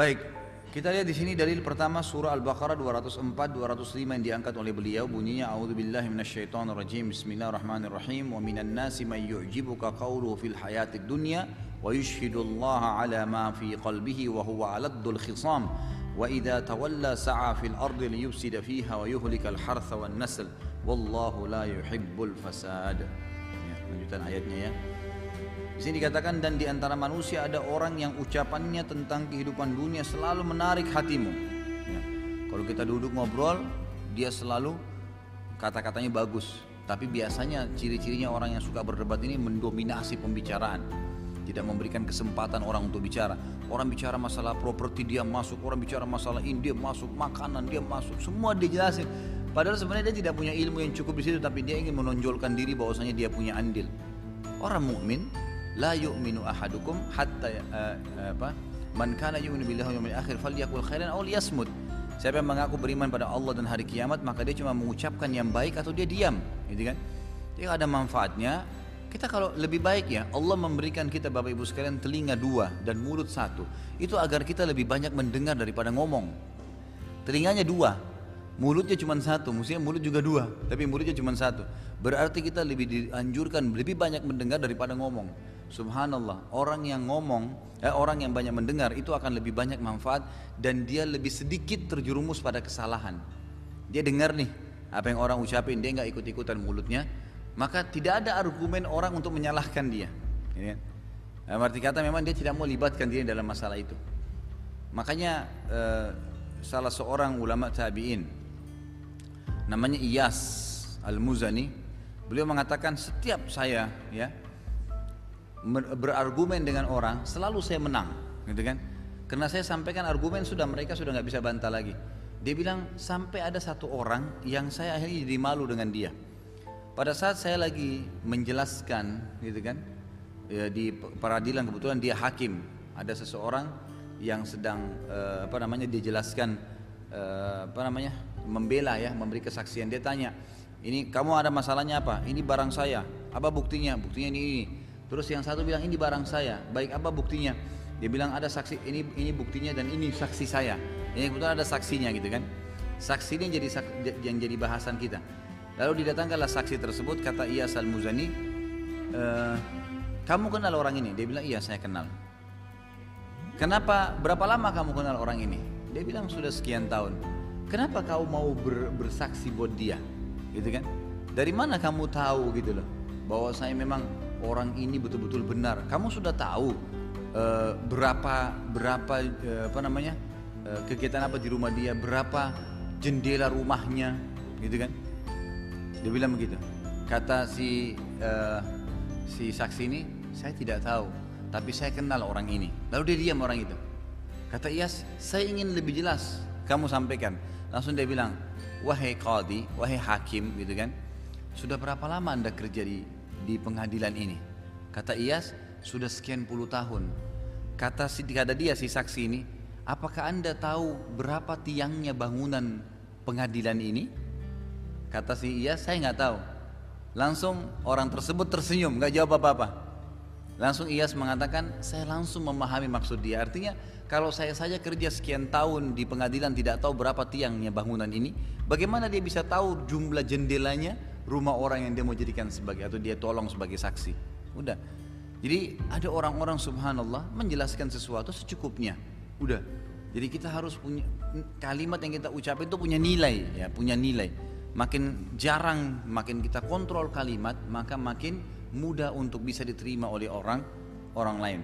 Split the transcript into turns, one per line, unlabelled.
Baik, kita lihat di sini dalil pertama surah Al-Baqarah 204 205 yang diangkat oleh beliau. Bunyinya a'udzubillahi minasyaitonir rajim bismillahirrahmanirrahim. Wa minan nasi may yu'jibuka qawluhu fil hayatid dunya wa yushhidullaha ala ma fi qalbihi wa huwa aladdul khisam. Wa idza tawalla sa'a fil ardi liyufsida fiha wa yuhlikal hartha wan nasl. Wallahu la yuhibbul fasad. Ya, lanjutan ayatnya ya. Di sini dikatakan dan di antara manusia ada orang yang ucapannya tentang kehidupan dunia selalu menarik hatimu. Ya. Kalau kita duduk ngobrol, dia selalu kata-katanya bagus. Tapi biasanya ciri-cirinya orang yang suka berdebat ini mendominasi pembicaraan. Tidak memberikan kesempatan orang untuk bicara. Orang bicara masalah properti dia masuk, orang bicara masalah ini dia masuk, makanan dia masuk, semua dia jelasin. Padahal sebenarnya dia tidak punya ilmu yang cukup di situ, tapi dia ingin menonjolkan diri bahwasanya dia punya andil. Orang mukmin la yu'minu ahadukum hatta uh, apa man kana yu'minu billahi wal yawmil akhir falyakul khairan aw liyasmut siapa yang mengaku beriman pada Allah dan hari kiamat maka dia cuma mengucapkan yang baik atau dia diam. Gitu kan? Jadi ada manfaatnya. Kita kalau lebih baik ya Allah memberikan kita Bapak Ibu sekalian telinga dua dan mulut satu. Itu agar kita lebih banyak mendengar daripada ngomong. Telinganya dua mulutnya cuma satu mestinya mulut juga dua tapi mulutnya cuma satu berarti kita lebih dianjurkan lebih banyak mendengar daripada ngomong Subhanallah, orang yang ngomong, eh, orang yang banyak mendengar itu akan lebih banyak manfaat dan dia lebih sedikit terjerumus pada kesalahan. Dia dengar nih apa yang orang ucapin, dia nggak ikut-ikutan mulutnya, maka tidak ada argumen orang untuk menyalahkan dia. Kan? Arti kata memang dia tidak mau libatkan diri dalam masalah itu. Makanya eh, salah seorang ulama tabiin namanya Iyas Al-Muzani, beliau mengatakan setiap saya ya berargumen dengan orang selalu saya menang. Gitu kan? Karena saya sampaikan argumen sudah mereka sudah nggak bisa bantah lagi. Dia bilang sampai ada satu orang yang saya akhirnya jadi malu dengan dia. Pada saat saya lagi menjelaskan gitu kan ya, di peradilan kebetulan dia hakim. Ada seseorang yang sedang uh, apa namanya dia jelaskan uh, apa namanya membela ya memberi kesaksian dia tanya ini kamu ada masalahnya apa ini barang saya apa buktinya buktinya ini, ini Terus yang satu bilang ini barang saya. Baik apa buktinya? Dia bilang ada saksi ini ini buktinya dan ini saksi saya. Ini kebetulan ada saksinya gitu kan. Saksi ini jadi yang jadi bahasan kita. Lalu didatangkanlah saksi tersebut kata ia Al-Muzani, e, kamu kenal orang ini? Dia bilang iya saya kenal. Kenapa? Berapa lama kamu kenal orang ini? Dia bilang sudah sekian tahun. Kenapa kau mau ber, bersaksi buat dia? Gitu kan? Dari mana kamu tahu gitu loh? Bahwa saya memang orang ini betul-betul benar. Kamu sudah tahu uh, berapa berapa uh, apa namanya uh, kegiatan apa di rumah dia, berapa jendela rumahnya, gitu kan? Dia bilang begitu. Kata si uh, si saksi ini, saya tidak tahu, tapi saya kenal orang ini. Lalu dia diam orang itu. Kata Iyas, saya ingin lebih jelas kamu sampaikan. Langsung dia bilang, wahai qadi, wahai hakim, gitu kan? Sudah berapa lama anda kerja di di pengadilan ini. Kata Iyas, sudah sekian puluh tahun. Kata si kata dia si saksi ini, apakah anda tahu berapa tiangnya bangunan pengadilan ini? Kata si Iyas, saya nggak tahu. Langsung orang tersebut tersenyum, nggak jawab apa-apa. Langsung Iyas mengatakan, saya langsung memahami maksud dia. Artinya, kalau saya saja kerja sekian tahun di pengadilan tidak tahu berapa tiangnya bangunan ini, bagaimana dia bisa tahu jumlah jendelanya, rumah orang yang dia mau jadikan sebagai atau dia tolong sebagai saksi. Udah. Jadi ada orang-orang subhanallah menjelaskan sesuatu secukupnya. Udah. Jadi kita harus punya kalimat yang kita ucapin itu punya nilai ya, punya nilai. Makin jarang makin kita kontrol kalimat, maka makin mudah untuk bisa diterima oleh orang orang lain.